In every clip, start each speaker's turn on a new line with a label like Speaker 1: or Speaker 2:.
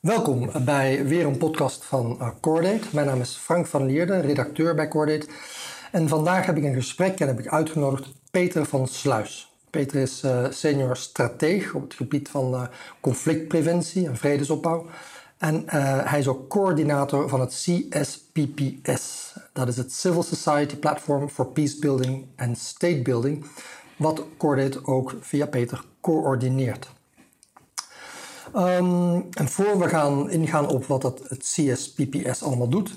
Speaker 1: Welkom bij weer een podcast van uh, Cordate. Mijn naam is Frank van Lierde, redacteur bij Cordate. En vandaag heb ik een gesprek en heb ik uitgenodigd Peter van Sluis. Peter is uh, senior strateeg op het gebied van uh, conflictpreventie en vredesopbouw. En hij is ook coördinator van het CSPPS. Dat is het Civil Society Platform for Peacebuilding and State Building, wat Cordate ook via Peter coördineert. Um, en voor we gaan ingaan op wat het, het CSPPS allemaal doet,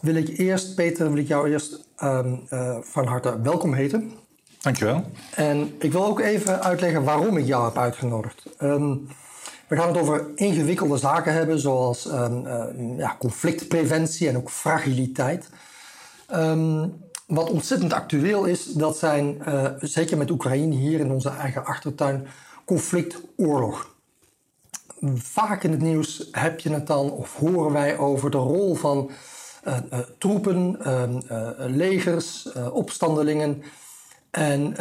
Speaker 1: wil ik eerst, Peter, wil ik jou eerst um, uh, van harte welkom heten.
Speaker 2: Dankjewel.
Speaker 1: En ik wil ook even uitleggen waarom ik jou heb uitgenodigd. Um, we gaan het over ingewikkelde zaken hebben, zoals uh, ja, conflictpreventie en ook fragiliteit. wat ontzettend actueel is, dat zijn, uh, zeker met Oekraïne hier in onze eigen achtertuin, conflictoorlog vaak in het nieuws heb je het dan, of horen wij over de rol van uh, uh, troepen, uh, legers, opstandelingen. En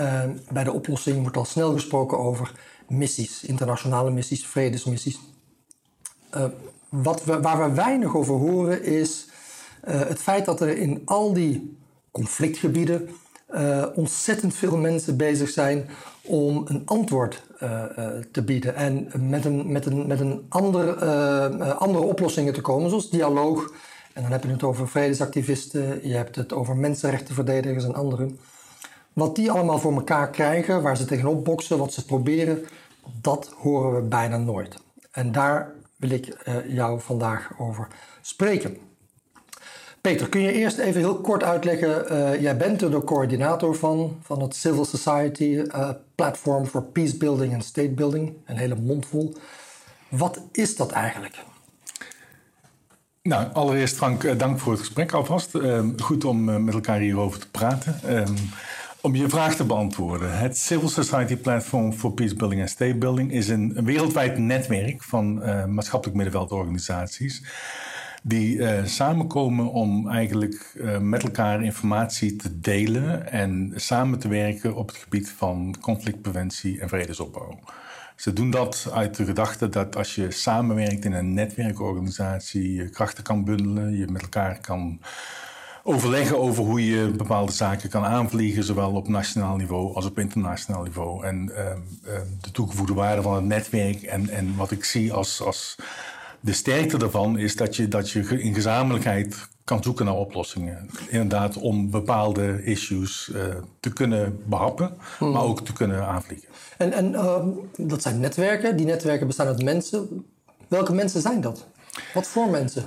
Speaker 1: bij de oplossing wordt al snel gesproken over missies, internationale missies, vredesmissies. wat we, waar we weinig over horen is het feit dat er in al die conflictgebieden ontzettend veel mensen bezig zijn om een antwoord uh, uh, te bieden en met een, met een, met een ander, uh, andere oplossingen te komen, zoals dialoog. En dan heb je het over vredesactivisten, je hebt het over mensenrechtenverdedigers en anderen. Wat die allemaal voor elkaar krijgen, waar ze tegenop boksen, wat ze proberen, dat horen we bijna nooit. En daar wil ik jou vandaag over spreken. Peter, kun je eerst even heel kort uitleggen? Jij bent er de coördinator van, van het Civil Society uh, Platform for Peace Building and State Building. Een hele mond vol. Wat is dat eigenlijk?
Speaker 2: Nou, allereerst Frank, uh, dank voor het gesprek alvast. Ehm, goed om met elkaar hierover te praten. Ehm, om je vraag te beantwoorden. Het Civil Society Platform for Peace Building and State Building is een, wereldwijd netwerk van maatschappelijk middenveldorganisaties die uh, samenkomen om eigenlijk uh, met elkaar informatie te delen en samen te werken op het gebied van conflictpreventie en vredesopbouw. Ze doen dat uit de gedachte dat als je samenwerkt in een netwerkorganisatie, je krachten kan bundelen, je met elkaar kan overleggen over hoe je bepaalde zaken kan aanvliegen, zowel op nationaal niveau als op internationaal niveau. En uh, de toegevoegde waarde van het netwerk en, en wat ik zie als, als de sterkte daarvan is dat je, dat je in gezamenlijkheid kan zoeken naar oplossingen. Inderdaad, om bepaalde issues uh, te kunnen behappen, hmm. maar ook te kunnen aanvliegen.
Speaker 1: En, en uh, dat zijn netwerken. Die netwerken bestaan uit mensen. Welke mensen zijn dat? Wat voor mensen?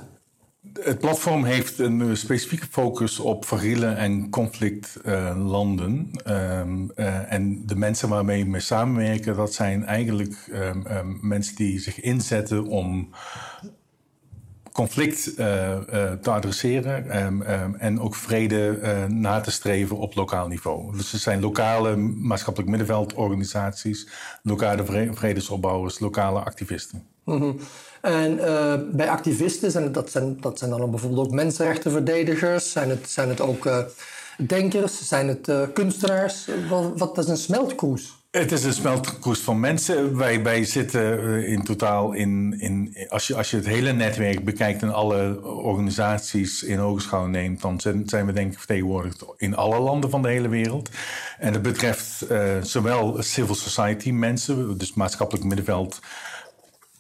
Speaker 2: Het platform heeft een eh, specifieke focus op fragiele en conflictlanden. Uh, um, uh, en de mensen waarmee we samenwerken, dat zijn eigenlijk um, um, mensen die zich inzetten om conflict te adresseren en ook vrede na te streven op lokaal niveau. Dus er zijn lokale maatschappelijk middenveldorganisaties, lokale vredesopbouwers, lokale activisten.
Speaker 1: -hmm. En uh, bij activisten, zijn dat, zijn, dat zijn dan bijvoorbeeld ook mensenrechtenverdedigers, zijn het, zijn het ook uh, denkers, zijn het uh, kunstenaars? Wat, is een smeltkroes?
Speaker 2: Het is een smeltkroes van mensen. Wij, zitten in totaal in, in als, je, als je het hele netwerk bekijkt en alle organisaties in ogenschouw neemt, dan zijn we denk ik vertegenwoordigd in alle landen van de hele wereld. En dat betreft zowel civil society mensen, dus maatschappelijk middenveld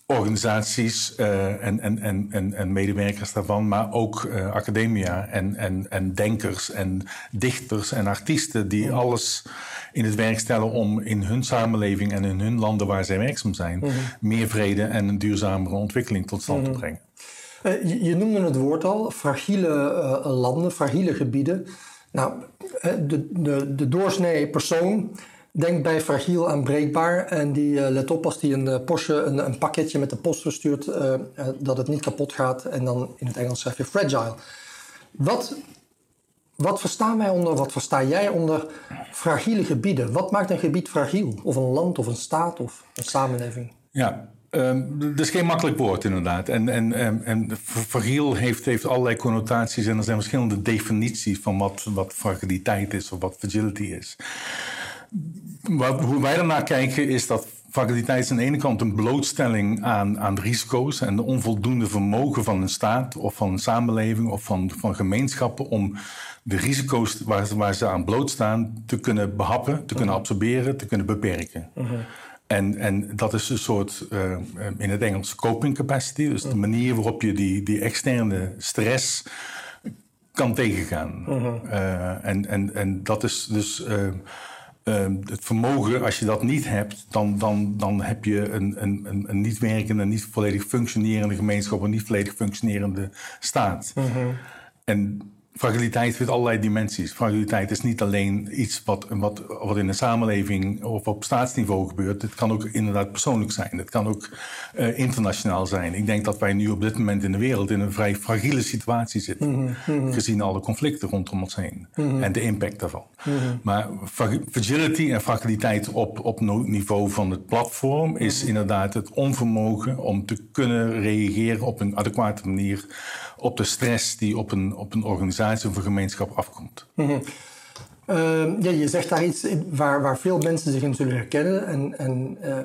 Speaker 2: organisaties uh, en, en, en, en, medewerkers daarvan, maar ook uh, academia en, en, en denkers en dichters en artiesten die alles in het werk stellen om in hun samenleving en in hun landen waar zij werkzaam zijn, -hmm. meer vrede en een duurzamere ontwikkeling tot stand te brengen.
Speaker 1: Uh, je, je, noemde het woord al, fragiele landen, fragiele gebieden. Nou, de, de, de doorsnee persoon Denk bij fragiel en breekbaar. En die uh, let op als die een uh, Porsche een, een, pakketje met de post verstuurt, uh, dat het niet kapot gaat. En dan in het Engels zeg je fragile. Wat, wat verstaan wij onder, wat versta jij onder fragiele gebieden? Wat maakt een gebied fragiel? Of een land of een staat of een samenleving?
Speaker 2: Ja, Um, dat is geen makkelijk woord, inderdaad. En, en, en, en fragiel heeft, heeft allerlei connotaties en er zijn verschillende definities van wat, wat fragiliteit is of wat fragility is. Wat, hoe wij ernaar kijken is dat fragiliteit is aan de ene kant een blootstelling aan, aan risico's en de onvoldoende vermogen van een staat of van een samenleving of van, van gemeenschappen om de risico's waar, waar ze aan blootstaan te kunnen behappen, te kunnen mhm. absorberen, te kunnen beperken. Mhm. En, en dat is een soort, uh, in het Engels, coping capacity. Dus de mhm. manier waarop je die, die externe stress kan tegengaan. Uh, en, en, en dat is dus uh, het vermogen, als je dat niet hebt, dan, dan, dan heb je een, een, een niet werkende, niet volledig functionerende gemeenschap, een niet volledig functionerende staat. En fragiliteit heeft allerlei dimensies. Fragiliteit is niet alleen iets wat, wat, wat in een samenleving of op staatsniveau gebeurt. Het kan ook inderdaad persoonlijk zijn. Het kan ook uh, internationaal zijn. Ik denk dat wij nu op dit moment in de wereld in een vrij fragiele situatie zitten. Mm -hmm. Gezien alle conflicten rondom ons heen. Mm -hmm. En de impact daarvan. Mm -hmm. Maar fragility en fragiliteit op, op niveau van het platform is inderdaad het onvermogen om te kunnen reageren op een adequate manier op de stress die op een, op een organisatie of een gemeenschap afkomt.
Speaker 1: Mm ja, je zegt daar iets waar, waar veel mensen zich in zullen herkennen. En, en uh,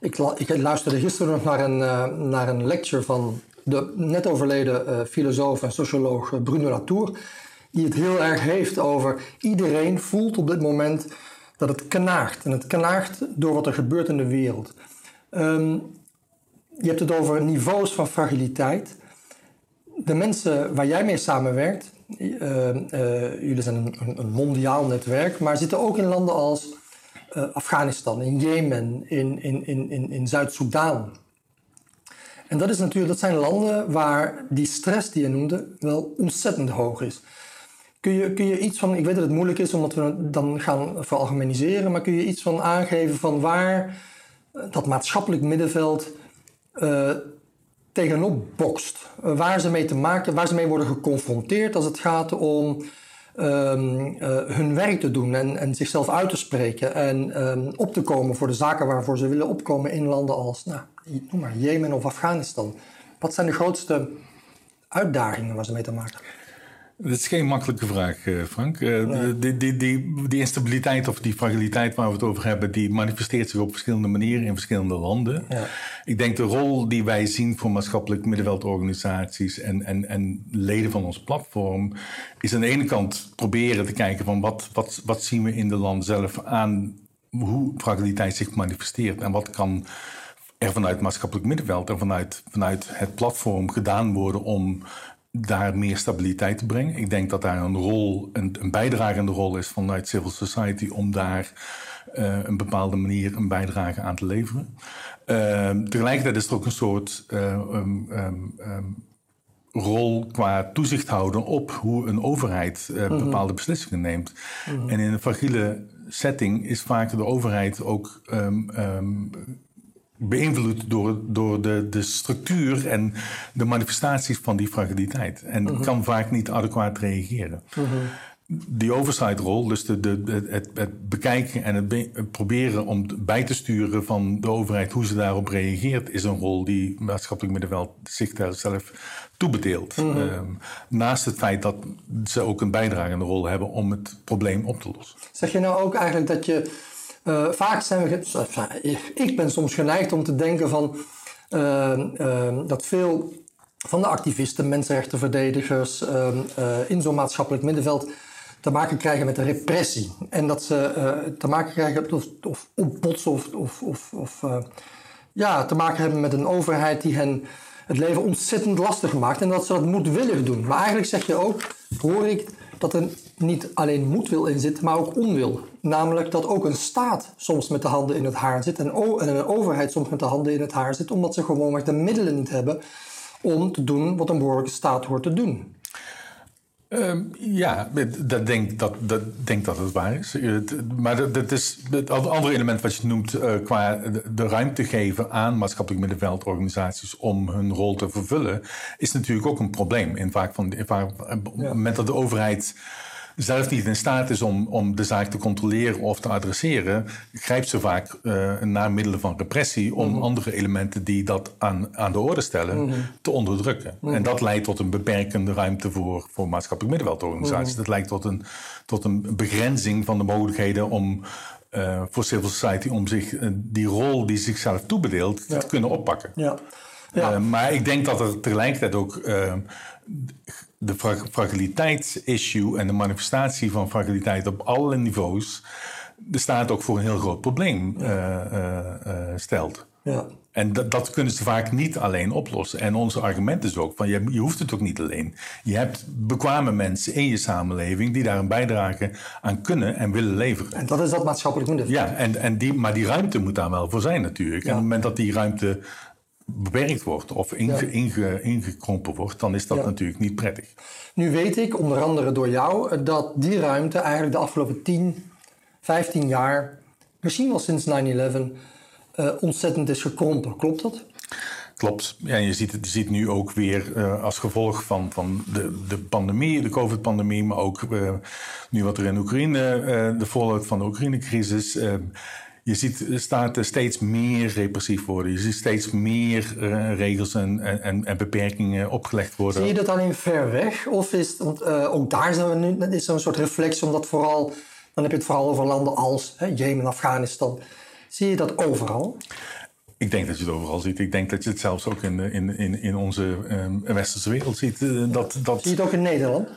Speaker 1: ik, ik, luisterde gisteren nog naar een, uh, naar een lecture van de net overleden uh, filosoof en socioloog eh, Bruno Latour. Die het heel erg heeft over iedereen voelt op dit moment dat het knaagt. En het knaagt door wat er gebeurt in de wereld. Um, je hebt het over niveaus van fragiliteit de mensen waar jij mee samenwerkt, uh, jullie zijn een, een, mondiaal netwerk, maar zitten ook in landen als uh, Afghanistan, in Jemen, in, in, in, in, Zuid-Soedan. En dat, is natuurlijk, dat zijn landen waar die stress die je noemde wel ontzettend hoog is. Kun je, kun je iets van, ik weet dat het moeilijk is omdat we dan gaan veralgemeniseren, maar kun je iets van aangeven van waar dat maatschappelijk middenveld tegenop bokst. Eh, waar ze mee te maken, waar ze mee worden geconfronteerd als het gaat om um, uh, hun werk te doen en, en, zichzelf uit te spreken en um, op te komen voor de zaken waarvoor ze willen opkomen in landen als, nou, noem maar, Jemen of Afghanistan. Wat zijn de grootste uitdagingen waar ze mee te maken hebben?
Speaker 2: Dat is geen makkelijke vraag, eh, Frank. Die, die, die, die, instabiliteit of die fragiliteit waar we het over hebben, die manifesteert zich op verschillende manieren in verschillende landen. Ja. Ik denk de rol die wij zien voor maatschappelijk middenveldorganisaties en, en, en leden van ons platform, is aan de ene kant proberen te kijken van wat, wat, wat zien we in de land zelf aan hoe fragiliteit zich manifesteert en wat kan er vanuit maatschappelijk middenveld en vanuit, vanuit het platform gedaan worden om daar meer stabiliteit te brengen. Ik denk dat daar een rol, een, een bijdragende rol is vanuit civil society om daar uh, een bepaalde manier een bijdrage aan te leveren. Uh, tegelijkertijd is er ook een soort uh, um, um, rol qua toezicht houden op hoe een overheid uh, bepaalde beslissingen neemt. Mm -hmm. En in een fragiele setting is vaak de overheid ook um, beïnvloed door, door de, de structuur en de manifestaties van die fragiliteit. En uh kan vaak niet adequaat reageren. Uh Die oversight-rol, dus de, de, het, het bekijken en het, proberen om bij te sturen van de overheid hoe ze daarop reageert, is een rol die maatschappelijk middenveld zich daar zelf toebedeelt. Uh naast het feit dat ze ook een bijdragende rol hebben om het probleem op te lossen.
Speaker 1: Zeg je nou ook eigenlijk dat je uh, vaak zijn we. Ik ben soms geneigd om te denken van. Uh, uh, dat veel van de activisten, mensenrechtenverdedigers in zo'n maatschappelijk middenveld te maken krijgen met de repressie. En dat ze te maken krijgen of, of, of, of, of ja, te maken hebben met een overheid die hen het leven ontzettend lastig maakt en dat ze dat moedwillig doen. Maar eigenlijk zeg je ook, hoor ik, dat er niet alleen moedwil in zit, maar ook onwil. Namelijk dat ook een staat soms met de handen in het haar zit en een overheid soms met de handen in het haar zit, omdat ze gewoon de middelen niet hebben om te doen wat een behoorlijke staat hoort te doen.
Speaker 2: Um, ja, dat denk, dat, dat denk dat het waar is. Maar dat, is het andere element wat je noemt uh, qua de, ruimte geven aan maatschappelijk middenveldorganisaties om hun rol te vervullen, is natuurlijk ook een probleem. In vaak van, in vaak, op het moment dat de overheid zelf niet in staat is om, om de zaak te controleren of te adresseren, grijpt ze vaak uh, naar middelen van repressie om mhm. andere elementen die dat aan, aan de orde stellen mhm. te onderdrukken. Mhm. En dat leidt tot een beperkende ruimte voor, voor maatschappelijk middenveldorganisaties. Dat leidt tot een, tot een begrenzing van de mogelijkheden om uh, voor civil society om zich die rol die zichzelf toebedeelt te kunnen oppakken. Ja. Ja. maar ik denk dat er tegelijkertijd ook de fragiliteitsissue en de manifestatie van fragiliteit op alle niveaus de staat ook voor een heel groot probleem stelt. Ja. En dat, dat, kunnen ze vaak niet alleen oplossen. En onze argument is ook van je, je hoeft het ook niet alleen. Je hebt bekwame mensen in je samenleving die daar een bijdrage aan kunnen en willen leveren.
Speaker 1: En dat is dat maatschappelijk middenveld.
Speaker 2: Ja, en, en die, maar die ruimte moet daar wel voor zijn natuurlijk. En op het moment dat die ruimte beperkt wordt of inge, ingekrompen wordt, dan is dat natuurlijk niet prettig.
Speaker 1: Nu weet ik, onder andere door jou, dat die ruimte eigenlijk de afgelopen 10, 15 jaar, misschien wel sinds 9-11 uh, ontzettend is gekrompen. Klopt dat?
Speaker 2: Klopt. Ja, je, ziet, je ziet nu ook weer uh, als gevolg van, van de, de pandemie, de COVID-pandemie, maar ook uh, nu wat er in Oekraïne, de fallout van de Oekraïne-crisis. Je ziet staten steeds meer repressief worden. Je ziet steeds meer regels en, en, en, beperkingen opgelegd worden.
Speaker 1: Zie je dat alleen ver weg? Of is het, ook daar zijn we nu, is er een soort reflex, omdat vooral, dan heb je het vooral over landen als hè, Jemen, Afghanistan Zie je dat overal?
Speaker 2: Ik denk dat je het overal ziet. Ik denk dat je het zelfs ook in, in, in, in onze um, westerse wereld ziet. Eh, dat, dat...
Speaker 1: Zie je het ook in Nederland?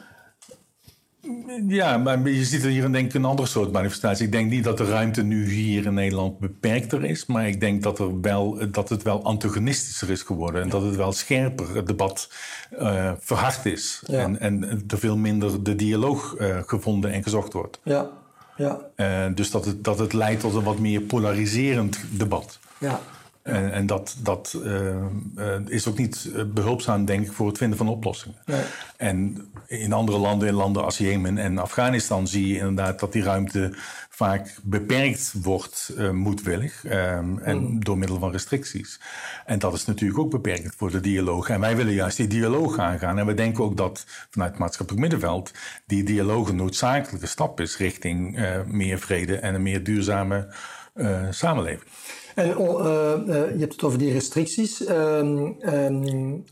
Speaker 2: Ja, maar je ziet er hier denk ik een andere soort manifestatie. Ik denk niet dat de ruimte nu hier in Nederland beperkter is. Maar ik denk dat, er wel, dat het wel antagonistischer is geworden. En dat het wel scherper het debat uh, verhard is. En, en er veel minder de dialoog uh, gevonden en gezocht wordt. Ja. Ja. Uh, dus dat het, dat het leidt tot een wat meer polariserend debat. Ja. En, en, dat, dat uh, uh, is ook niet behulpzaam, denk ik, voor het vinden van oplossingen. Nee. En in andere landen, in landen als Jemen en Afghanistan, zie je inderdaad dat die ruimte vaak beperkt wordt, uh, moedwillig, um, en mm. door middel van restricties. En dat is natuurlijk ook beperkend voor de dialoog. En wij willen juist die dialoog aangaan. En we denken ook dat vanuit het maatschappelijk middenveld die dialoog een noodzakelijke stap is richting uh, meer vrede en een meer duurzame uh, samenleving.
Speaker 1: En oh, je hebt het over die restricties. Um, um,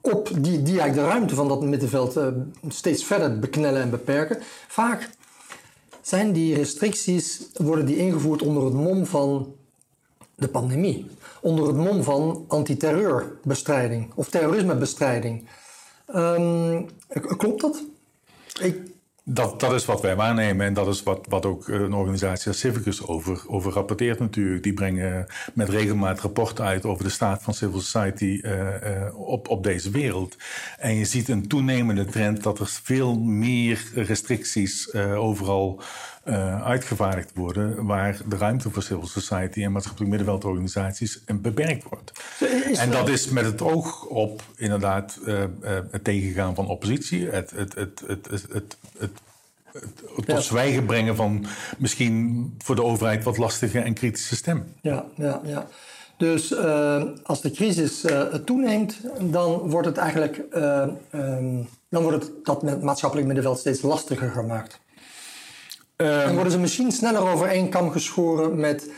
Speaker 1: op die, die eigenlijk de ruimte van dat middenveld steeds verder beknellen en beperken. Vaak zijn die restricties, worden die ingevoerd onder het mom van de pandemie. Onder het mom van antiterreurbestrijding of terrorismebestrijding. Um, klopt dat?
Speaker 2: Ik... Dat, dat is wat wij waarnemen en dat is wat, wat ook een organisatie als Civicus over, over rapporteert natuurlijk. Die brengen met regelmaat rapporten uit over de staat van civil society uh, uh, op, op deze wereld. En je ziet een toenemende trend dat er veel meer restricties uh, overal uh, uitgevaardigd worden waar de ruimte voor civil society en maatschappelijk middenveldorganisaties beperkt wordt. en dat is met het oog op inderdaad uh, uh, het tegengaan van oppositie, het, het, het, het, het, het, het het tot zwijgen brengen van misschien voor de overheid wat lastige en kritische stem.
Speaker 1: Ja, ja, ja. Dus uh, als de crisis uh, toeneemt, dan wordt het eigenlijk uh, um, dan wordt het dat maatschappelijk middenveld steeds lastiger gemaakt. Um, dan worden ze misschien sneller over één kam geschoren met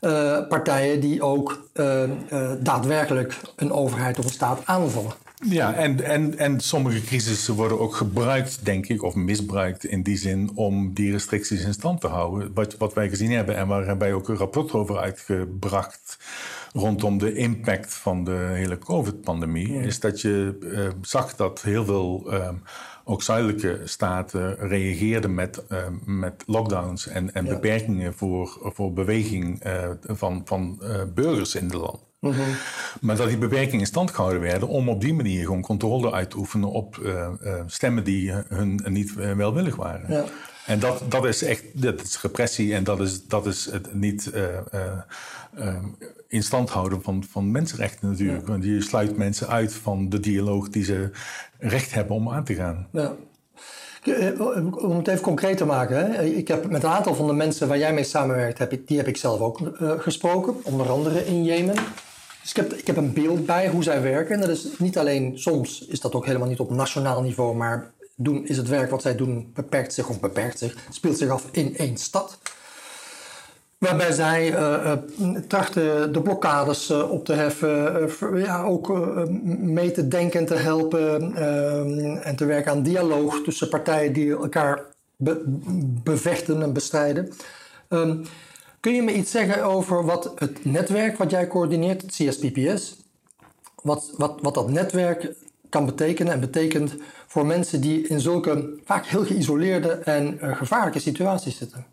Speaker 1: uh, partijen die ook uh, uh, daadwerkelijk een overheid of een staat aanvallen.
Speaker 2: Ja, en, en, en sommige crisissen worden ook gebruikt, denk ik, of misbruikt in die zin om die restricties in stand te houden. Wat, wat wij gezien hebben en waar wij ook een rapport over uitgebracht rondom de impact van de hele COVID-pandemie, ja. is dat je zag dat heel veel ook zuidelijke staten reageerden met, uh, met lockdowns en, en ja. beperkingen voor, voor beweging uh, van, van uh, burgers in het land. Mm -hmm. Maar dat die beperkingen in stand gehouden werden om op die manier gewoon controle uit te oefenen op stemmen die hun niet welwillig waren. Ja. En dat, dat is echt dat is repressie en dat is, dat is het niet in stand houden van, van mensenrechten natuurlijk. Want je sluit mensen uit van de dialoog die ze recht hebben om aan te gaan. Ja.
Speaker 1: Eh, om het even concreet te maken. Hè. Ik heb met een aantal van de mensen waar jij mee samenwerkt, heb ik, die heb ik zelf ook uh, gesproken. Onder andere in Jemen. Dus ik heb, ik heb een beeld bij hoe zij werken. En dat is niet alleen, soms is dat ook helemaal niet op nationaal niveau, maar doen, is het werk wat zij doen beperkt zich of beperkt zich, speelt zich af in één stad. Waarbij zij uh, trachten de blokkades uh, op te heffen, ja, ook mee te denken en te helpen en te werken aan dialoog tussen partijen die elkaar be bevechten en bestrijden. Ehm, kun je me iets zeggen over wat het netwerk wat jij coördineert, het CSPPS, wat, wat, wat dat netwerk kan betekenen en betekent voor mensen die in zulke vaak heel geïsoleerde en uh, gevaarlijke situaties zitten?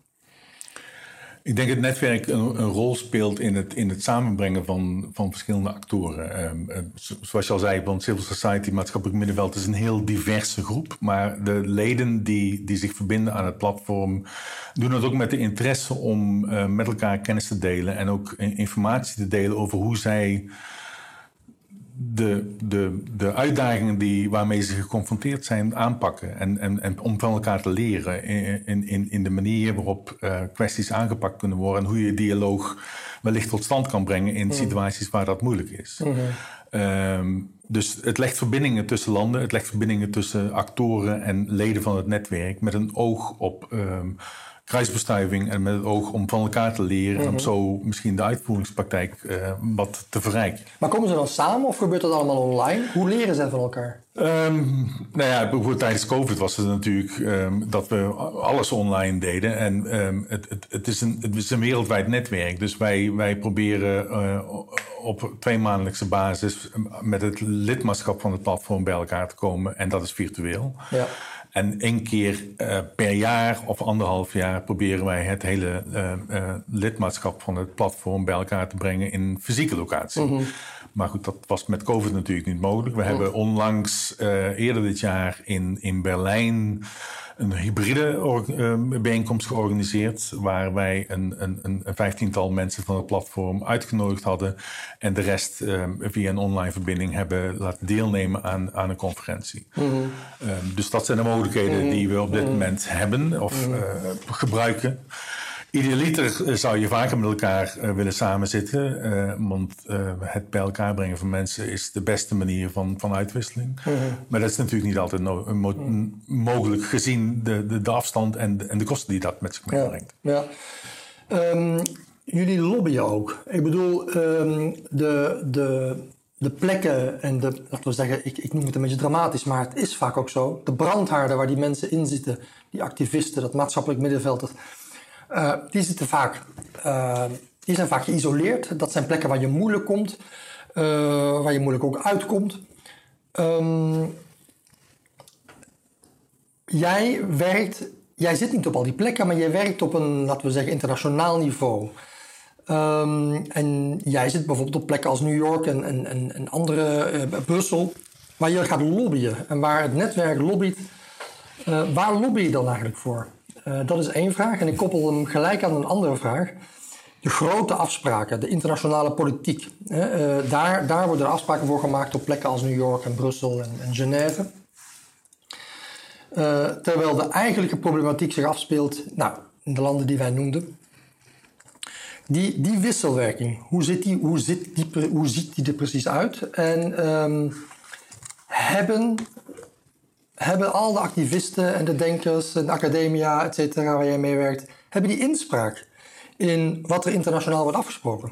Speaker 2: Ik denk dat het netwerk een, rol speelt in het, in het samenbrengen van, van verschillende actoren. Um, zoals je al zei, want Civil Society, maatschappelijk middenveld, is een heel diverse groep. Maar de leden die, die zich verbinden aan het platform doen het ook met de interesse om uh, met elkaar kennis te delen en ook informatie te delen over hoe zij de, de, de uitdagingen die, waarmee ze geconfronteerd zijn aanpakken. En, en, en om van elkaar te leren in, in, in de manier waarop uh, kwesties aangepakt kunnen worden. En hoe je dialoog wellicht tot stand kan brengen in mm-hmm. situaties waar dat moeilijk is. Mm-hmm. Um, dus het legt verbindingen tussen landen, het legt verbindingen tussen actoren en leden van het netwerk met een oog op. Um, kruisbestuiving en met het oog om van elkaar te leren en om mhm. zo misschien de uitvoeringspraktijk uh, wat te verrijken.
Speaker 1: Maar komen ze dan samen of gebeurt dat allemaal online? Hoe leren ze van elkaar?
Speaker 2: Um, nou ja, bijvoorbeeld tijdens COVID was het natuurlijk um, dat we alles online deden. En um, het, het, het, is een, het is een wereldwijd netwerk. Dus wij, wij proberen uh, op tweemaandelijkse basis met het lidmaatschap van het platform bij elkaar te komen. En dat is virtueel. Ja. En één keer uh, per jaar of anderhalf jaar proberen wij het hele uh, uh, lidmaatschap van het platform bij elkaar te brengen in fysieke locatie. Mm -hmm. Maar goed, dat was met COVID natuurlijk niet mogelijk. We mm -hmm. hebben onlangs eerder dit jaar in, in Berlijn een hybride uh, bijeenkomst georganiseerd. Waar wij een, een, een, vijftiental mensen van het platform uitgenodigd hadden. En de rest uh, via een online verbinding hebben laten deelnemen aan, aan een conferentie. Mm -hmm. dus dat zijn de mogelijkheden mhm. die we op dit mhm. moment hebben of uh, gebruiken. Idealiter zou je vaker met elkaar uh, willen samenzitten. Uh, want uh, het bij elkaar brengen van mensen is de beste manier van, van uitwisseling. -huh. Maar dat is natuurlijk niet altijd no mo mogelijk gezien de, de, de, afstand en de, en de kosten die dat met zich meebrengt.
Speaker 1: Ja, ja. Um, jullie lobbyen ook. Ik bedoel, um, de, de, de plekken en de, laten we zeggen, ik, ik noem het een beetje dramatisch, maar het is vaak ook zo. De brandhaarden waar die mensen in zitten, die activisten, dat maatschappelijk middenveld. Dat, vaak, uh, die zijn vaak geïsoleerd. Dat zijn plekken waar je moeilijk komt, uh, waar je moeilijk ook uitkomt. Um, jij werkt, jij zit niet op al die plekken, maar jij werkt op een, laten we zeggen, internationaal niveau. Um, en jij zit bijvoorbeeld op plekken als New York en, en, en, en andere, Brussel, waar je gaat lobbyen en waar het netwerk lobbyt. waar lobby je dan eigenlijk voor? Uh, dat is één vraag. En ik koppel hem gelijk aan een andere vraag. De grote afspraken, de internationale politiek. Uh, daar, daar worden afspraken voor gemaakt op plekken als New York en Brussel en, en Genève. Uh, terwijl de eigenlijke problematiek zich afspeelt nou, in de landen die wij noemden. Die, die wisselwerking, hoe, zit die, hoe, zit hoe ziet die er precies uit? En um, hebben hebben al de activisten en de denkers en de academia, et cetera, waar jij mee werkt, hebben die inspraak in wat er internationaal wordt afgesproken?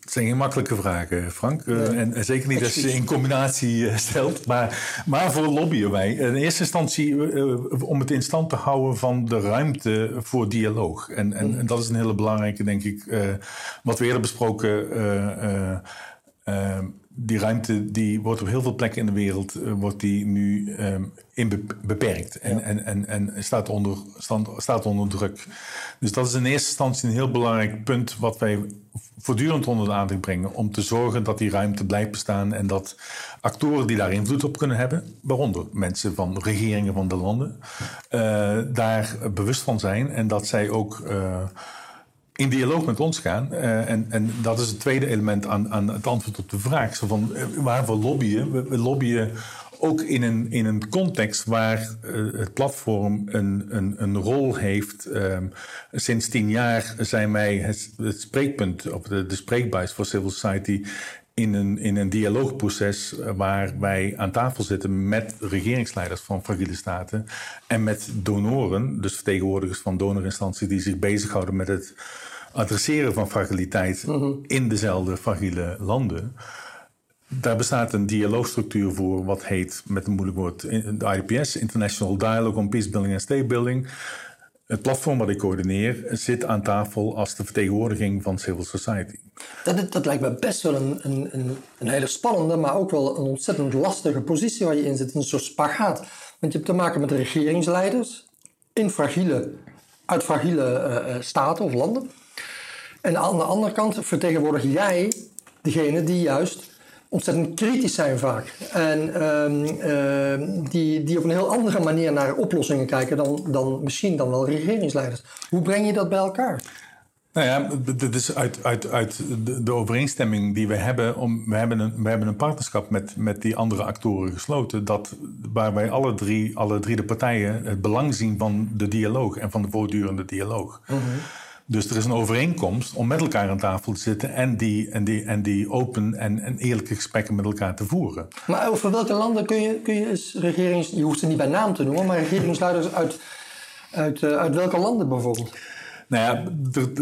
Speaker 2: Het zijn geen makkelijke vragen, Frank. Uh, en, en, zeker niet als je ze in combinatie uh, stelt. Maar waarvoor lobbyen wij? In eerste instantie uh, om het in stand te houden van de ruimte voor dialoog. En, en, mm. en dat is een hele belangrijke, denk ik, wat we eerder besproken die ruimte die wordt op heel veel plekken in de wereld uh, wordt die nu um, in beperkt en, en, en, en staat, onder, stand, staat onder druk. Dus dat is in eerste instantie een heel belangrijk punt wat wij voortdurend onder de aandacht brengen om te zorgen dat die ruimte blijft bestaan en dat actoren die daar invloed op kunnen hebben, waaronder mensen van regeringen van de landen, uh, daar bewust van zijn en dat zij ook uh, in dialoog met ons gaan. Uh, en, en dat is het tweede element aan, aan het antwoord op de vraag. Zo van, uh, waarvoor lobbyen? We, lobbyen ook in een, in een context waar uh, het platform een, een, een rol heeft. Um, sinds tien jaar zijn wij het, het spreekpunt, of de, de spreekbuis voor civil society in een, in een dialoogproces waar wij aan tafel zitten met regeringsleiders van fragiele staten en met donoren, dus vertegenwoordigers van donorinstanties die zich bezighouden met het adresseren van fragiliteit mhm. in dezelfde fragiele landen. Daar bestaat een dialoogstructuur voor, wat heet met een moeilijk woord de IDPS, International Dialogue on Peace Building and State Building. Het platform wat ik coördineer zit aan tafel als de vertegenwoordiging van civil society.
Speaker 1: Dat, dat lijkt me best wel een, een, een, hele spannende, maar ook wel een ontzettend lastige positie waar je in zit. Een soort spagaat. Want je hebt te maken met regeringsleiders in fragiele, uit fragiele uh, staten of landen. En aan de andere kant vertegenwoordig jij degene die juist ontzettend kritisch zijn vaak. En um, uh, die, die op een heel andere manier naar oplossingen kijken dan, dan misschien dan wel regeringsleiders. Hoe breng je dat bij elkaar?
Speaker 2: Nou ja, dat is uit, uit, uit de, overeenstemming die we hebben. Om, we, hebben een, we hebben een partnerschap met, met die andere actoren gesloten. Dat, waarbij alle drie, alle drie de partijen het belang zien van de dialoog en van de voortdurende dialoog. Mm dus er is een overeenkomst om met elkaar aan tafel te zitten en die, en die, en die open en, en eerlijke gesprekken met elkaar te voeren.
Speaker 1: Maar over welke landen kun je, kun je regerings, je hoeft ze niet bij naam te noemen, maar regeringsleiders uit, uit, uh, uit welke landen bijvoorbeeld?
Speaker 2: Nou ja,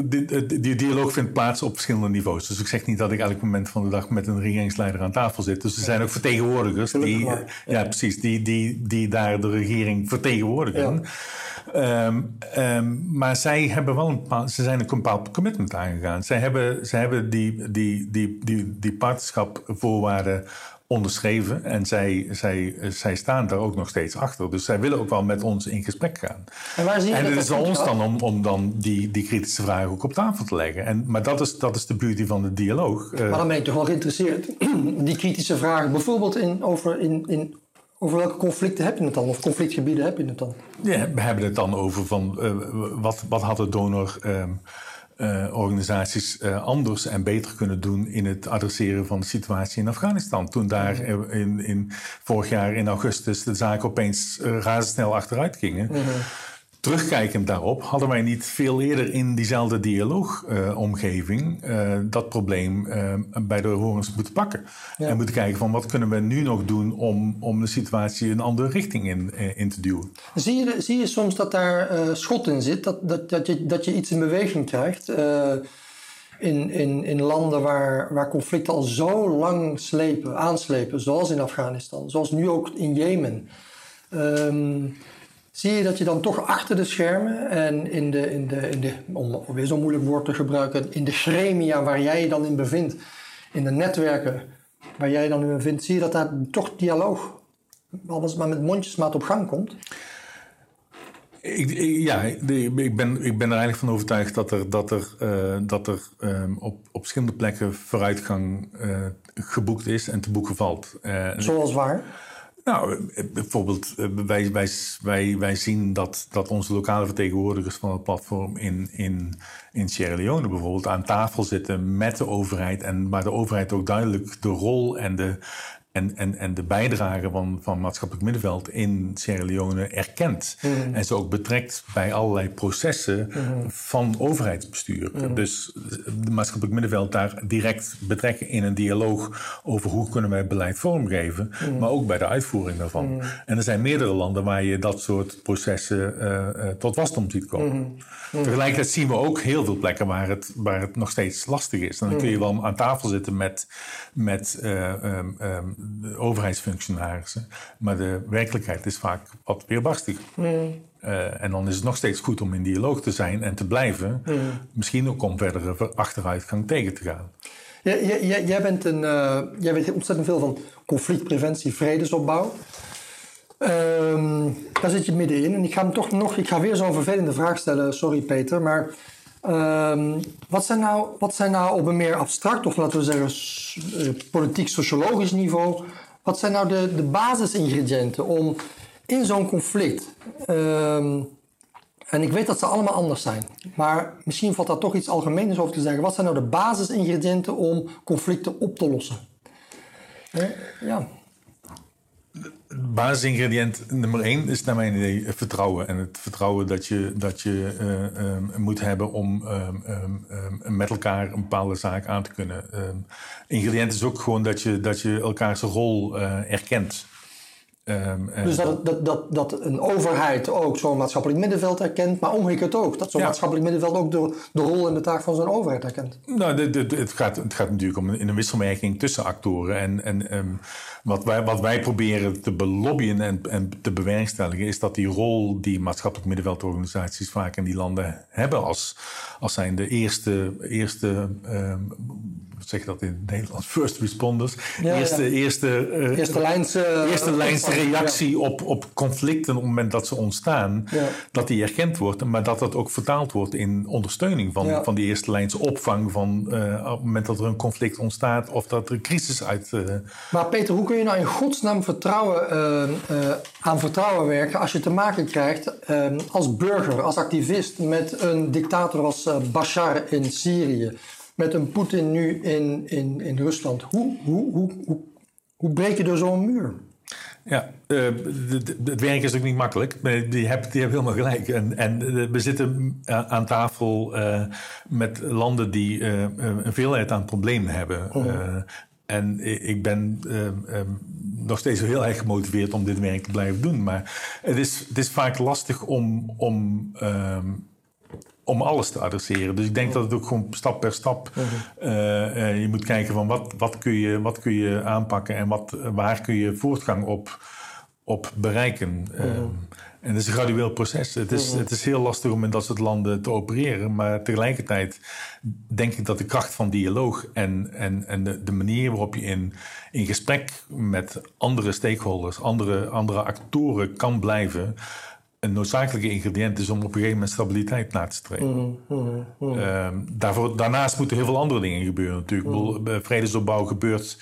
Speaker 2: die, die, dialoog vindt plaats op verschillende niveaus. Dus ik zeg niet dat ik elk moment van de dag met een regeringsleider aan tafel zit. Dus er zijn ook vertegenwoordigers die, ja, precies, die, die, die daar de regering vertegenwoordigen. Ja. Um, um, maar zij hebben wel een bepaald, ze zijn een bepaald commitment aangegaan. Zij hebben, zij hebben die, die, die, die, die partnerschapvoorwaarden onderschreven en zij, zij, zij staan daar ook nog steeds achter. Dus zij willen ook wel met ons in gesprek gaan. En, waar zie en het is aan ons dan om, om dan die, die kritische vragen ook op tafel te leggen. En, maar dat is, dat is de beauty van de dialoog.
Speaker 1: Maar dan ben je toch wel geïnteresseerd, die kritische vragen, bijvoorbeeld in, over, in, in over welke conflicten heb je het dan? Of conflictgebieden heb je het dan?
Speaker 2: Ja, we hebben het dan over van uh, wat, wat had de donor. Um, uh, organisaties uh, anders en beter kunnen doen in het adresseren van de situatie in Afghanistan. Toen daar in, in vorig jaar in augustus de zaken opeens razendsnel achteruit gingen. Mm -hmm terugkijkend daarop, hadden wij niet veel eerder in diezelfde dialoogomgeving uh, dat probleem uh, bij de horens moeten pakken. En moeten kijken van wat kunnen we nu nog doen om, om de situatie een andere richting in, uh, in te duwen.
Speaker 1: Zie je, zie je soms dat daar schot in zit, dat, dat, dat, je, dat je iets in beweging krijgt? in, in, in landen waar, waar conflicten al zo lang slepen, aanslepen, zoals in Afghanistan, zoals nu ook in Jemen. Um, zie je dat je dan toch achter de schermen en in de, in de, in de om weer zo'n moeilijk woord te gebruiken, in de gremia waar jij je dan in bevindt, in de netwerken waar jij je dan in bevindt, zie je dat daar toch dialoog, alles maar met mondjesmaat op gang komt?
Speaker 2: Ik, ja, ik ben, ik ben er eigenlijk van overtuigd dat er, dat er, uh, dat er um, op, op verschillende plekken vooruitgang uh, geboekt is en te boeken valt.
Speaker 1: Uh, Zoals waar?
Speaker 2: Nou, bijvoorbeeld, eh, wij, wij, wij, wij zien dat, dat onze lokale vertegenwoordigers van het platform in, in, in Sierra Leone bijvoorbeeld aan tafel zitten met de overheid. En waar de overheid ook duidelijk de rol en de, en, en, en de bijdrage van, van maatschappelijk middenveld in Sierra Leone erkent. Mhm. En ze ook betrekt bij allerlei processen mhm. van overheidsbestuur. Mhm. Dus de maatschappelijk middenveld daar direct betrekken in een dialoog over hoe kunnen wij beleid vormgeven, maar ook bij de uitvoering daarvan. En er zijn meerdere landen waar je dat soort processen uh, uh, tot wasdom ziet komen. Tegelijkertijd zien we ook heel veel plekken waar het, waar het nog steeds lastig is. En dan kun je wel aan tafel zitten met, met uh, um, um, de overheidsfunctionarissen. Maar de werkelijkheid is vaak wat weerbarstig. Mm. Uh, en dan is het nog steeds goed om in dialoog te zijn en te blijven. Mm. Misschien ook om verdere achteruitgang tegen te gaan.
Speaker 1: Ja, jij, jij, bent een, uh, jij weet ontzettend veel van conflictpreventie, vredesopbouw. Um, daar zit je middenin. En ik ga hem toch nog, ik ga weer zo'n vervelende vraag stellen, sorry Peter. Maar um, wat, zijn nou, wat zijn nou op een meer abstract, of laten we zeggen eh, politiek-sociologisch niveau, wat zijn nou de, de basisingrediënten om in zo'n conflict. Um, en ik weet dat ze allemaal anders zijn. Maar misschien valt daar toch iets algemeens over te zeggen. Wat zijn nou de basisingrediënten om conflicten op te lossen?
Speaker 2: Ja basisingrediënt nummer één is naar mijn idee vertrouwen. En het vertrouwen dat je, dat je uh, um, moet hebben om um, um, met elkaar een bepaalde zaak aan te kunnen. ingrediënt is ook gewoon dat je, dat je elkaars rol uh, erkent.
Speaker 1: Um, dus dat, dat, dat, dat een overheid ook zo'n maatschappelijk middenveld herkent, maar omgekeerd ook. Dat zo'n maatschappelijk middenveld ook de, de rol en de taak van zo'n overheid herkent.
Speaker 2: Nou, de, de, het, gaat, het gaat natuurlijk om een, een wisselwerking tussen actoren. En, en um, wat, wij, wat wij proberen te belobbyen en, en te bewerkstelligen, is dat die rol die maatschappelijk middenveldorganisaties vaak in die landen hebben, als, als zijn de eerste, eerste um, wat zeg je dat in het Nederlands, first responders, eerste, Eerste,
Speaker 1: uh, eerste lijns, uh,
Speaker 2: eerste lijns reactie op, op conflicten op het moment dat ze ontstaan, dat die erkend wordt, maar dat dat ook vertaald wordt in ondersteuning van, van die eerste lijns opvang van uh, op het moment dat er een conflict ontstaat of dat er een crisis uit.
Speaker 1: Maar Peter, hoe kun je nou in godsnaam vertrouwen, aan vertrouwen werken als je te maken krijgt als burger, als activist met een dictator als Bashar in Syrië? Met een Poetin nu in, in, in Rusland. Hoe, hoe, hoe, hoe, hoe breek je door zo'n muur?
Speaker 2: Ja, uh, het werk is ook niet makkelijk. Die hebt, die hebt helemaal gelijk. En, en uh, we zitten aan tafel uh, met landen die een veelheid aan problemen hebben. Oh. en ik ben nog steeds heel erg gemotiveerd om dit werk te blijven doen. Maar het is, het is vaak lastig om, om ehm, om alles te adresseren. Dus ik denk dat het ook gewoon stap per stap. Uh, je moet kijken van wat, wat, kun je, wat kun je aanpakken en wat, waar kun je voortgang op, op bereiken. Uh, en het is een gradueel proces. Het is, het is heel lastig om in dat soort landen te opereren. Maar tegelijkertijd denk ik dat de kracht van dialoog en, en, en de, de manier waarop je in, in gesprek met andere stakeholders, andere, andere actoren kan blijven een noodzakelijke ingrediënt is om op een gegeven moment stabiliteit na te streven. Mm, mm, mm. Ehm, daarvoor, daarnaast moeten heel veel andere dingen gebeuren natuurlijk. Vredesopbouw gebeurt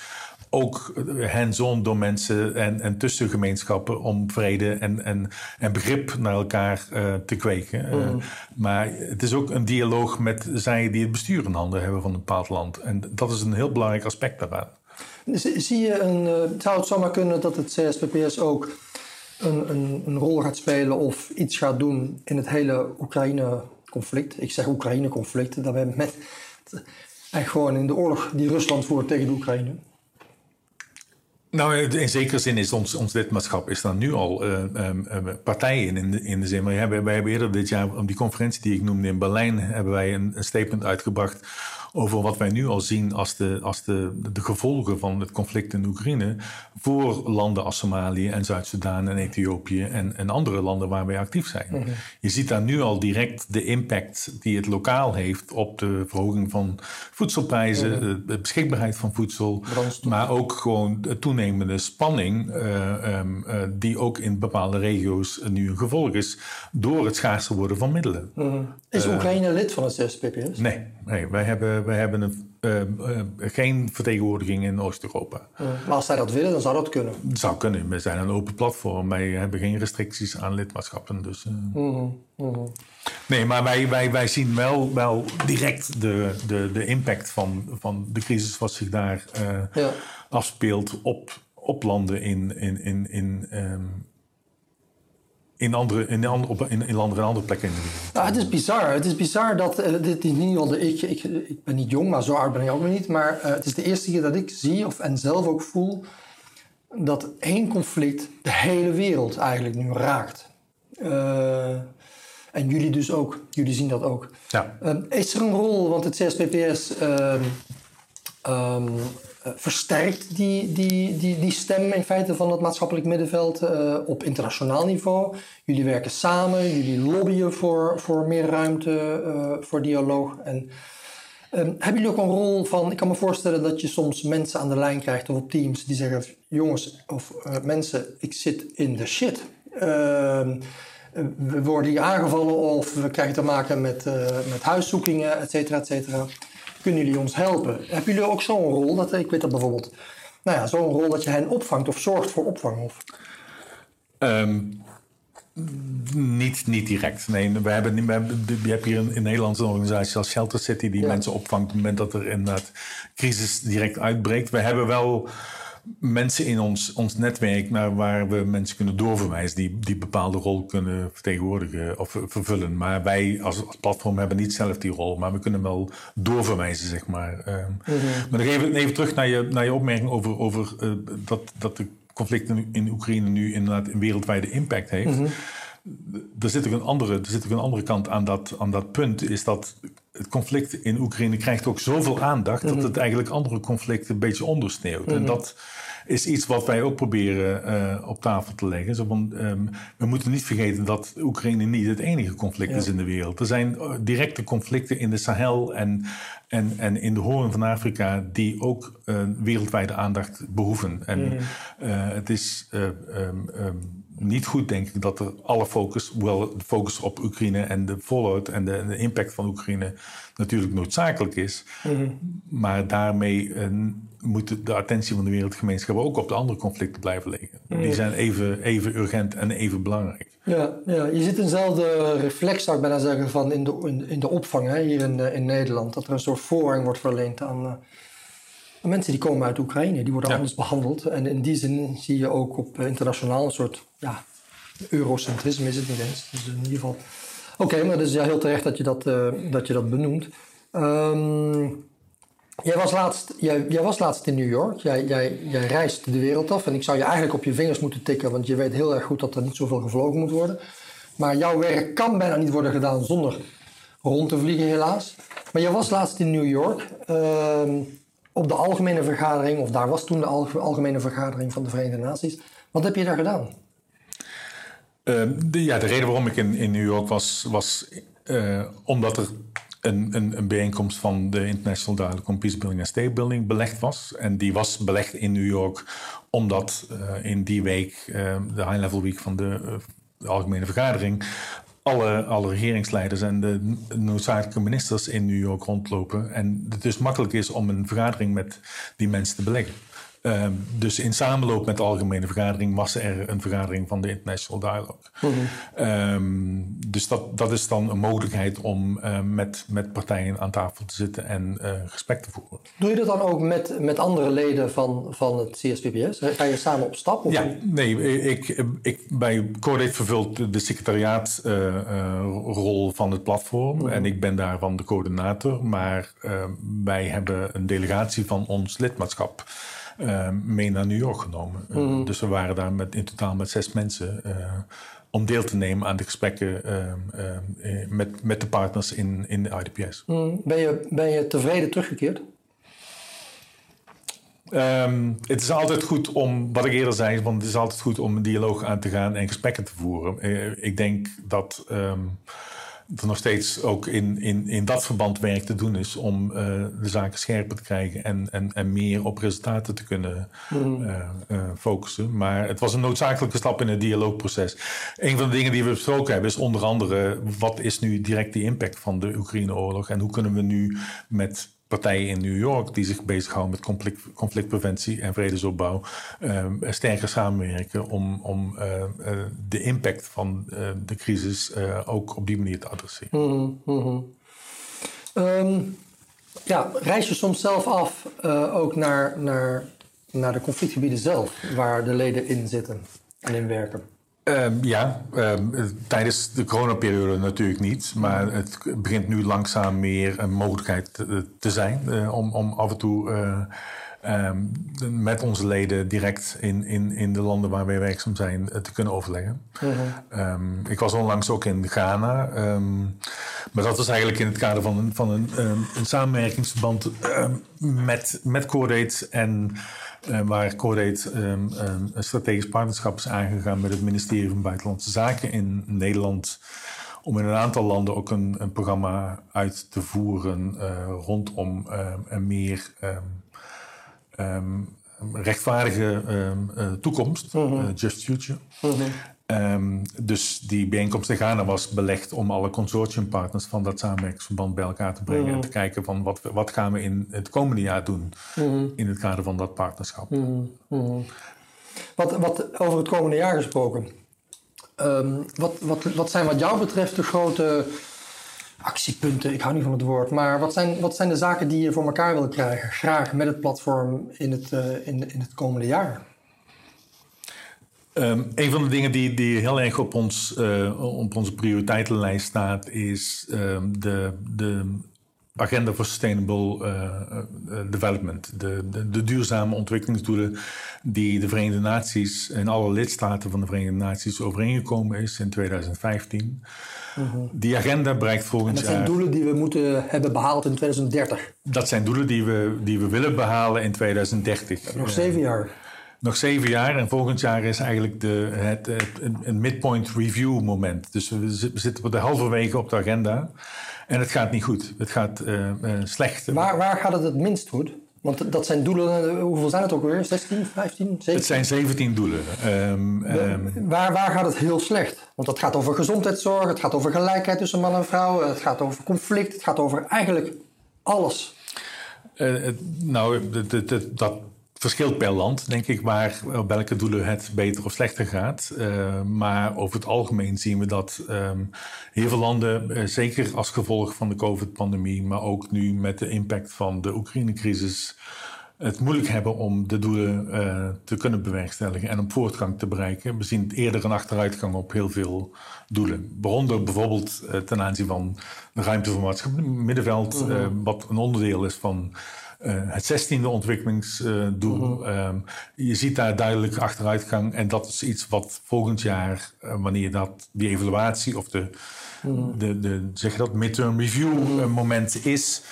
Speaker 2: ook hands-on door mensen en, en tussen gemeenschappen om vrede en, en, en begrip naar elkaar uh, te kweken. Uh, maar het is ook een dialoog met zij die het bestuur in handen hebben van een bepaald land. En dat is een heel belangrijk aspect daaraan.
Speaker 1: Zie je een, zou het zomaar kunnen dat het CSPPS ook een, een, een, rol gaat spelen of iets gaat doen in het hele Oekraïne-conflict. Ik zeg Oekraïne-conflict, dat met, en gewoon in de oorlog die Rusland voert tegen de Oekraïne.
Speaker 2: Nou, in zekere zin is ons, ons lidmaatschap is dan nu al uh, partijen in de, in de zin. Maar hebben, wij hebben eerder dit jaar op die conferentie die ik noemde in Berlijn, hebben wij een, een statement uitgebracht over wat wij nu al zien als de, als de, de gevolgen van het conflict in Oekraïne voor landen als Somalië en Zuid-Soedan en Ethiopië en, en andere landen waar wij actief zijn. Mhm. Je ziet daar nu al direct de impact die het lokaal heeft op de verhoging van voedselprijzen, mhm. de beschikbaarheid van voedsel, maar ook gewoon de toenemende spanning uh, um, uh, die ook in bepaalde regio's nu een gevolg is door het schaarser worden van middelen.
Speaker 1: Mhm. Is eh, Oekraïne lid van het CSPPS?
Speaker 2: Nee, nee wij hebben we hebben een, uh, uh, geen vertegenwoordiging in Oost-Europa.
Speaker 1: maar als zij dat willen, dan zou dat kunnen?
Speaker 2: Het zou kunnen. We zijn een open platform. Wij hebben geen restricties aan lidmaatschappen. Dus, mm -hmm. Nee, maar wij, wij, wij zien wel, wel direct de, de, de impact van, van de crisis wat zich daar ja. afspeelt op, op landen in, in, in, in, um, in, andere, in, andere, in, in landen en andere plekken in de wereld.
Speaker 1: Ja, het is bizar. Het is bizar dat, uh, dit is niet al ik, ik, ik ben niet jong, maar zo oud ben ik ook nog niet. Maar uh, het is de eerste keer dat ik zie, of, en zelf ook voel, dat één conflict de hele wereld eigenlijk nu raakt. Uh, en jullie dus ook. Jullie zien dat ook. Ja. is er een rol, want het CSPPS... Um, versterkt die, die, die, die stem in feite van het maatschappelijk middenveld uh, op internationaal niveau. Jullie werken samen, jullie lobbyen voor, voor meer ruimte uh, voor dialoog. En, um, hebben jullie ook een rol van, ik kan me voorstellen dat je soms mensen aan de lijn krijgt of op teams die zeggen, jongens of mensen, ik zit in de shit. Ehm, we worden hier aangevallen of we krijgen te maken met, met huiszoekingen, et cetera, et cetera. Kunnen jullie ons helpen? Hebben jullie ook zo'n rol? Dat, ik weet dat bijvoorbeeld, nou ja, zo'n rol dat je hen opvangt of zorgt voor opvang? Of?
Speaker 2: Um, niet, niet direct. Nee, we hebben, we hebben, je hebt hier in, in Nederland een organisatie als Shelter City die mensen opvangt op het moment dat er inderdaad crisis direct uitbreekt. We hebben wel mensen in ons, ons netwerk naar waar we mensen kunnen doorverwijzen die, die bepaalde rol kunnen vertegenwoordigen of vervullen. Maar wij als, als platform hebben niet zelf die rol, maar we kunnen wel doorverwijzen, zeg maar. Um, Maar even, even terug naar je, naar je opmerking over, over uh, dat, dat de conflict in, Oekraïne nu inderdaad een wereldwijde impact heeft. Mm Er zit ook een andere, er zit ook een andere kant aan dat, aan dat punt. Is dat het conflict in Oekraïne krijgt ook zoveel aandacht. dat mhm. het eigenlijk andere conflicten een beetje ondersneeuwt. En mhm. dat is iets wat wij ook proberen uh, op tafel te leggen. Zo van, um, we moeten niet vergeten dat Oekraïne niet het enige conflict is in de wereld. Er zijn uh, directe conflicten in de Sahel en, en, en in de hoorn van Afrika die ook uh, wereldwijde aandacht behoeven. En mm. het is um, um, niet goed, denk ik, dat er alle focus, wel de focus op Oekraïne en de fallout en de, de impact van Oekraïne natuurlijk noodzakelijk is. Mm. Maar daarmee moet de attentie van de wereldgemeenschap ook op de andere conflicten blijven liggen. Die zijn even, even urgent en even belangrijk.
Speaker 1: Ja, ja, je ziet eenzelfde reflex, zou ik bijna zeggen, van in de, in, de opvang hè, hier in, in Nederland. Dat er een soort voorrang wordt verleend aan, uh, mensen die komen uit Oekraïne. Die worden anders behandeld. En in die zin zie je ook op internationaal een soort ja, eurocentrisme is het niet eens. Dus in ieder geval... Oké, maar het is ja heel terecht dat je dat, uh, dat, je dat benoemt. Um, Jij was laatst, jij, jij, was laatst in New York. Jij, jij, jij reist de wereld af. En ik zou je eigenlijk op je vingers moeten tikken, want je weet heel erg goed dat er niet zoveel gevlogen moet worden. Maar jouw werk kan bijna niet worden gedaan zonder rond te vliegen, helaas. Maar jij was laatst in New York uh, op de algemene vergadering, of daar was toen de algemene vergadering van de Verenigde Naties. Wat heb je daar gedaan?
Speaker 2: Uh, de, ja, de reden waarom ik in, in New York was, was uh, omdat er een, een, een, bijeenkomst van de International Dialogue on Peace Building en State Building belegd was. En die was belegd in New York omdat uh, in die week, de High Level Week van de Algemene Vergadering, alle, alle regeringsleiders en de noodzakelijke ministers in New York rondlopen. En het dus makkelijk is om een vergadering met die mensen te beleggen. Ehm, dus in samenloop met de algemene vergadering was er een vergadering van de International Dialogue. Mhm. Ehm, dus dat, dat is dan een mogelijkheid om uh, met, met partijen aan tafel te zitten en uh, gesprek te voeren.
Speaker 1: Doe je dat dan ook met, met andere leden van, van het CSPPS? Ga je samen op stap?
Speaker 2: Of ja, nee, ik, ik, bij Codate vervult de secretariaatrol uh, van het platform mhm. en ik ben daarvan de coördinator. Maar wij hebben een delegatie van ons lidmaatschap. Uh, mee naar New York genomen. Uh, mm. Dus we waren daar met, in totaal met zes mensen uh, om deel te nemen aan de gesprekken ehm, ehm, met, met de partners in, in de IDPS.
Speaker 1: Mm. Ben, je, ben je tevreden teruggekeerd?
Speaker 2: Um, het is altijd goed om, wat ik eerder zei, want het is altijd goed om een dialoog aan te gaan en gesprekken te voeren. ik denk dat er nog steeds ook in, in, in dat verband werk te doen is om uh, de zaken scherper te krijgen en, en, en meer op resultaten te kunnen mm. uh, uh, focussen. Maar het was een noodzakelijke stap in het dialoogproces. Een van de dingen die we besproken hebben is onder andere wat is nu direct de impact van de Oekraïne-oorlog en hoe kunnen we nu met partijen in New York die zich bezighouden met conflict, conflictpreventie en vredesopbouw uh, sterker samenwerken om, om uh, uh, de impact van de crisis ook op die manier te adresseren.
Speaker 1: Mm -hmm. um, ja, reis je soms zelf af ook naar, naar, naar de conflictgebieden zelf, waar de leden in zitten en in werken?
Speaker 2: Um, ja, um, tijdens de coronaperiode natuurlijk niet. Maar het begint nu langzaam meer een mogelijkheid te, te zijn uh, om, om af en toe uh, um, met onze leden direct in, in, in de landen waar wij werkzaam zijn uh, te kunnen overleggen. -huh. Mhm. ik was onlangs ook in Ghana. maar dat was eigenlijk in het kader van een, van een, een samenwerkingsverband met, met Cordate en uh, waar Codate um, um, een strategisch partnerschap is aangegaan met het ministerie van Buitenlandse Zaken in Nederland. Om in een aantal landen ook een, een programma uit te voeren uh, rondom um, een meer rechtvaardige uh, toekomst, -hmm. Just Future. -hmm. Um, dus die bijeenkomst in Ghana was belegd om alle consortiumpartners van dat samenwerkingsverband bij elkaar te brengen. En mhm. te kijken van wat, wat gaan we in het komende jaar doen mhm. in het kader van dat partnerschap.
Speaker 1: Mhm. Wat, wat over het komende jaar gesproken. Um, wat, wat, wat zijn wat jou betreft de grote actiepunten? Ik hou niet van het woord. Maar wat zijn, wat zijn de zaken die je voor elkaar wil krijgen? Graag met het platform in het, uh, in, in het komende jaar?
Speaker 2: Um, een van de dingen die, die heel erg op, ons, uh, op onze prioriteitenlijst staat, is um, de, de Agenda for Sustainable Development, de, de, de, duurzame ontwikkelingsdoelen die de Verenigde Naties en alle lidstaten van de Verenigde Naties overeengekomen is in 2015. Die agenda bereikt volgend
Speaker 1: jaar.
Speaker 2: Dat
Speaker 1: zijn doelen die we moeten hebben behaald in 2030.
Speaker 2: Dat zijn doelen die we, die we willen behalen in 2030.
Speaker 1: Nog zeven jaar.
Speaker 2: Nog zeven jaar en volgend jaar is eigenlijk de, het, het, een midpoint review moment. Dus we, zitten op de halverwege op de agenda en het gaat niet goed. Het gaat uh, uh, slecht.
Speaker 1: Waar, waar gaat het het minst goed? Want dat zijn doelen, eh, hoeveel zijn het ook weer? 16, 15, 17?
Speaker 2: Het zijn 17 doelen. Um,
Speaker 1: um, waar, waar gaat het heel slecht? Want het gaat over gezondheidszorg, het gaat over gelijkheid tussen man en vrouw, het gaat over conflict, het gaat over eigenlijk alles.
Speaker 2: Uh, nou, dat verschilt per land, denk ik, waar, op welke doelen het beter of slechter gaat. Uh, maar over het algemeen zien we dat um, heel veel landen, uh, zeker als gevolg van de COVID-pandemie, maar ook nu met de impact van de Oekraïne-crisis, het moeilijk hebben om de doelen uh, te kunnen bewerkstelligen en om voortgang te bereiken. We zien eerder een achteruitgang op heel veel doelen. Waaronder bijvoorbeeld ten aanzien van de ruimte voor maatschappelijk middenveld, -hmm. wat een onderdeel is van het 16e ontwikkelingsdoel. Mm -hmm. je ziet daar duidelijk achteruitgang. En dat is iets wat volgend jaar, uh, wanneer dat die evaluatie of de, -hmm. de, de zeg je dat, midterm review -hmm. moment is.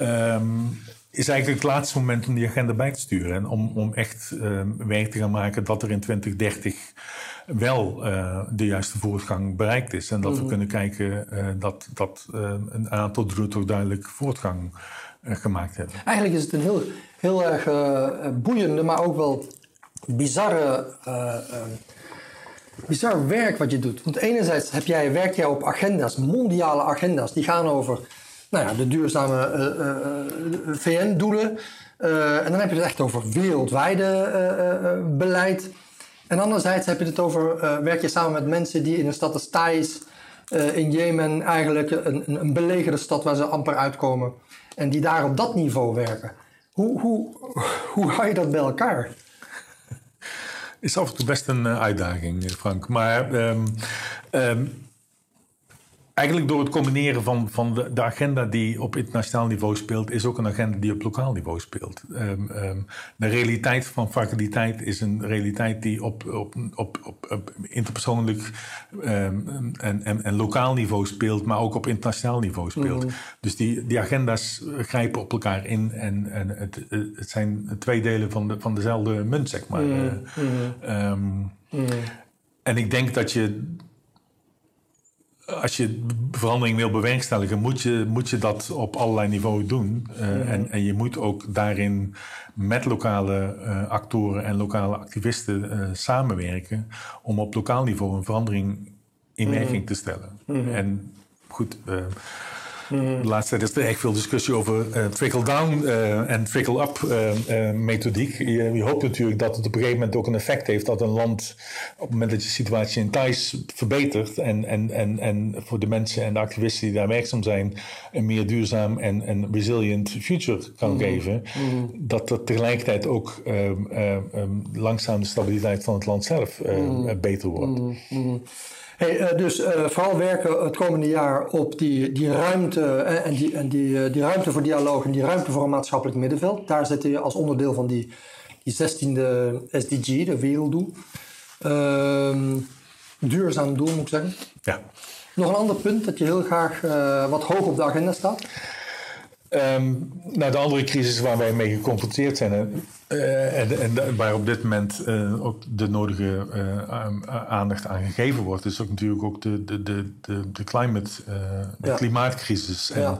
Speaker 2: Um, is eigenlijk het laatste moment om die agenda bij te sturen. En om, om echt werk te gaan maken dat er in 2030 wel de juiste voortgang bereikt is. En dat we kunnen kijken dat, dat een aantal doelen toch duidelijk voortgang gemaakt hebben.
Speaker 1: Eigenlijk is het een heel, heel erg uh, boeiende, maar ook wel bizarre, bizar werk wat je doet. Want enerzijds heb jij, werk jij op agenda's, mondiale agenda's, die gaan over nou ja, de duurzame VN-doelen. en dan heb je het echt over wereldwijde beleid. En anderzijds heb je het over, werk je samen met mensen die in een stad als Thais in Jemen eigenlijk een, een belegerde stad waar ze amper uitkomen. En die daar op dat niveau werken. Hoe, hoe, hoe hou je dat bij elkaar?
Speaker 2: Is af en toe best een uitdaging, Frank. Maar um, um, eigenlijk door het combineren van, van de, de, agenda die op internationaal niveau speelt, is ook een agenda die op lokaal niveau speelt. Um, um, de realiteit van fragiliteit is een realiteit die op, op, op, op, op interpersoonlijk um, en, en, en, lokaal niveau speelt, maar ook op internationaal niveau speelt. Mm. Dus die, die agenda's grijpen op elkaar in en, en het, het zijn twee delen van, de, van dezelfde munt, zeg maar. Mm. Mm. En ik denk dat je als je verandering wil bewerkstelligen, moet je, moet je dat op allerlei niveaus doen. Uh, mm -hmm. en, en je moet ook daarin met lokale uh, actoren en lokale activisten uh, samenwerken om op lokaal niveau een verandering in werking mm -hmm. te stellen. Mm -hmm. En goed. De laatste tijd is er echt veel discussie over uh, trickle-down uh, en trickle-up uh, methodiek. Je, je, hoopt natuurlijk dat het op een gegeven moment ook een effect heeft dat een land op het moment dat je situatie in Thais verbetert en, en, en, en voor de mensen en de activisten die daar werkzaam zijn een meer duurzaam en, en resilient future kan mm. geven, mm. dat dat tegelijkertijd ook um, um, langzaam de stabiliteit van het land zelf mm. beter wordt.
Speaker 1: Hey, dus uh, vooral werken het komende jaar op die, die ruimte uh, en, die, en die, die ruimte voor dialoog en die ruimte voor een maatschappelijk middenveld. Daar zit je als onderdeel van die, die 16e SDG, de werelddoel. Uh, duurzaam doel moet ik zeggen.
Speaker 2: Ja.
Speaker 1: Nog een ander punt dat je heel graag wat hoog op de agenda staat?
Speaker 2: Um, nou, de andere crisis waar wij mee geconfronteerd zijn, uh, en, en, waar op dit moment uh, ook de nodige uh, aandacht aan gegeven wordt, is ook natuurlijk ook de, de, de, de, de climate, de ja. klimaatcrisis.
Speaker 1: En, ja.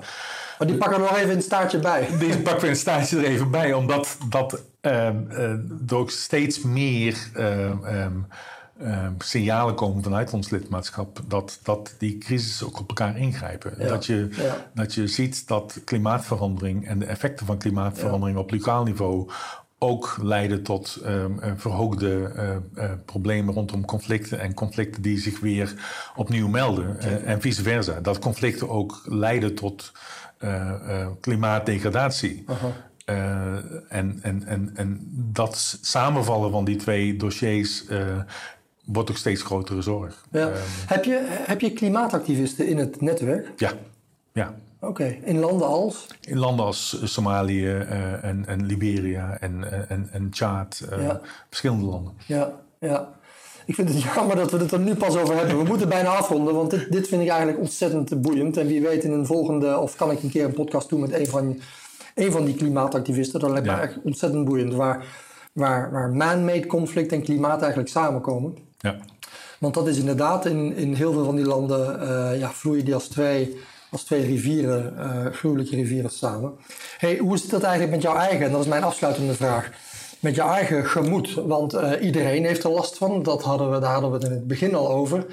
Speaker 1: Maar die pakken we nog even een staartje bij.
Speaker 2: Die pakken we een staartje er even bij, omdat dat er ook steeds meer um, uh, signalen komen vanuit ons lidmaatschap dat, dat die crisis ook op elkaar ingrijpen. Ja. Dat, je, ja. dat je ziet dat klimaatverandering en de effecten van klimaatverandering ja. op lokaal niveau ook leiden tot um, verhoogde uh, uh, problemen rondom conflicten en conflicten die zich weer opnieuw melden en vice versa. Dat conflicten ook leiden tot klimaatdegradatie. -huh. en, en, en, en dat samenvallen van die twee dossiers wordt ook steeds grotere zorg.
Speaker 1: Ja. Um, heb, je, heb je klimaatactivisten in het netwerk?
Speaker 2: Ja, ja.
Speaker 1: Oké, in landen als?
Speaker 2: In landen als Somalië uh, en, en, Liberia en, en, en Tjaad, uh, ja. verschillende landen.
Speaker 1: Ja, ja. Ik vind het jammer dat we het er nu pas over hebben. We moeten bijna afronden, want dit, dit vind ik eigenlijk ontzettend boeiend. En wie weet in een volgende, of kan ik een keer een podcast doen met een van, een van die klimaatactivisten. Dat lijkt me echt ontzettend boeiend. Waar, waar, waar man-made conflict en klimaat eigenlijk samenkomen.
Speaker 2: Ja.
Speaker 1: Want dat is inderdaad in, in heel veel van die landen, uh, ja, vloeien die als twee, als twee rivieren, uh, gruwelijke rivieren samen. Hey, hoe zit dat eigenlijk met jouw eigen, en dat is mijn afsluitende vraag, met jouw eigen gemoed? Want uh, iedereen heeft er last van, dat hadden we, daar hadden we het in het begin al over.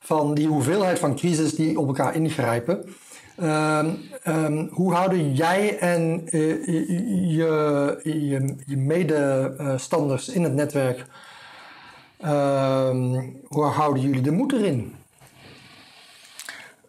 Speaker 1: Van die hoeveelheid van crisis die op elkaar ingrijpen. Um, um, hoe houden jij en je, je, je medestanders in het netwerk hoe houden jullie de moed erin?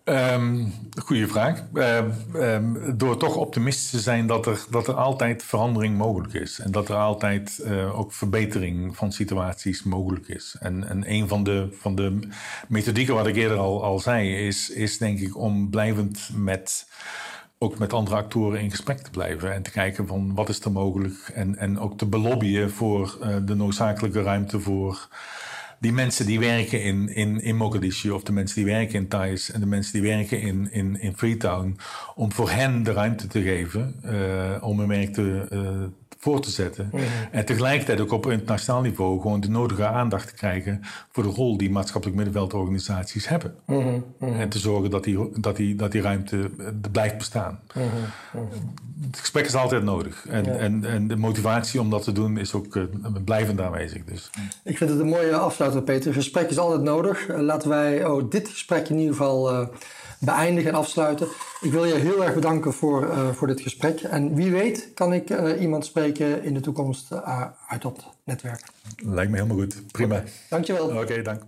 Speaker 2: Um, goeie vraag. Uh, um, door toch optimistisch te zijn dat er, dat er altijd verandering mogelijk is. En dat er altijd uh, ook verbetering van situaties mogelijk is. En, en een van de, van de methodieken wat ik eerder al, al zei, is, is denk ik om blijvend met ook met andere actoren in gesprek te blijven en te kijken van wat is er mogelijk en, en ook te belobbyen voor uh, de noodzakelijke ruimte voor die mensen die werken in, in, Mogadishu of de mensen die werken in Thais en de mensen die werken in, in, in Freetown, om voor hen de ruimte te geven uh, om hun werk te, uh, voor te zetten. Mm -hmm. En tegelijkertijd ook op internationaal niveau gewoon de nodige aandacht te krijgen voor de rol die maatschappelijk middenveldorganisaties hebben. Mm -hmm. En te zorgen dat die, dat die, dat die ruimte blijft bestaan. Het gesprek is altijd nodig. En, ja. en, en de motivatie om dat te doen is ook uh, blijvend aanwezig. Dus.
Speaker 1: Ik vind het een mooie afsluiter, Peter. Het gesprek is altijd nodig. Uh, laten wij oh, dit gesprek in ieder geval uh, beëindigen en afsluiten. Ik wil je heel erg bedanken voor, uh, voor dit gesprek. En wie weet kan ik uh, iemand spreken in de toekomst uh, uit dat netwerk.
Speaker 2: Lijkt me helemaal goed. Prima. Okay.
Speaker 1: Dankjewel.
Speaker 2: Oké, okay, dank.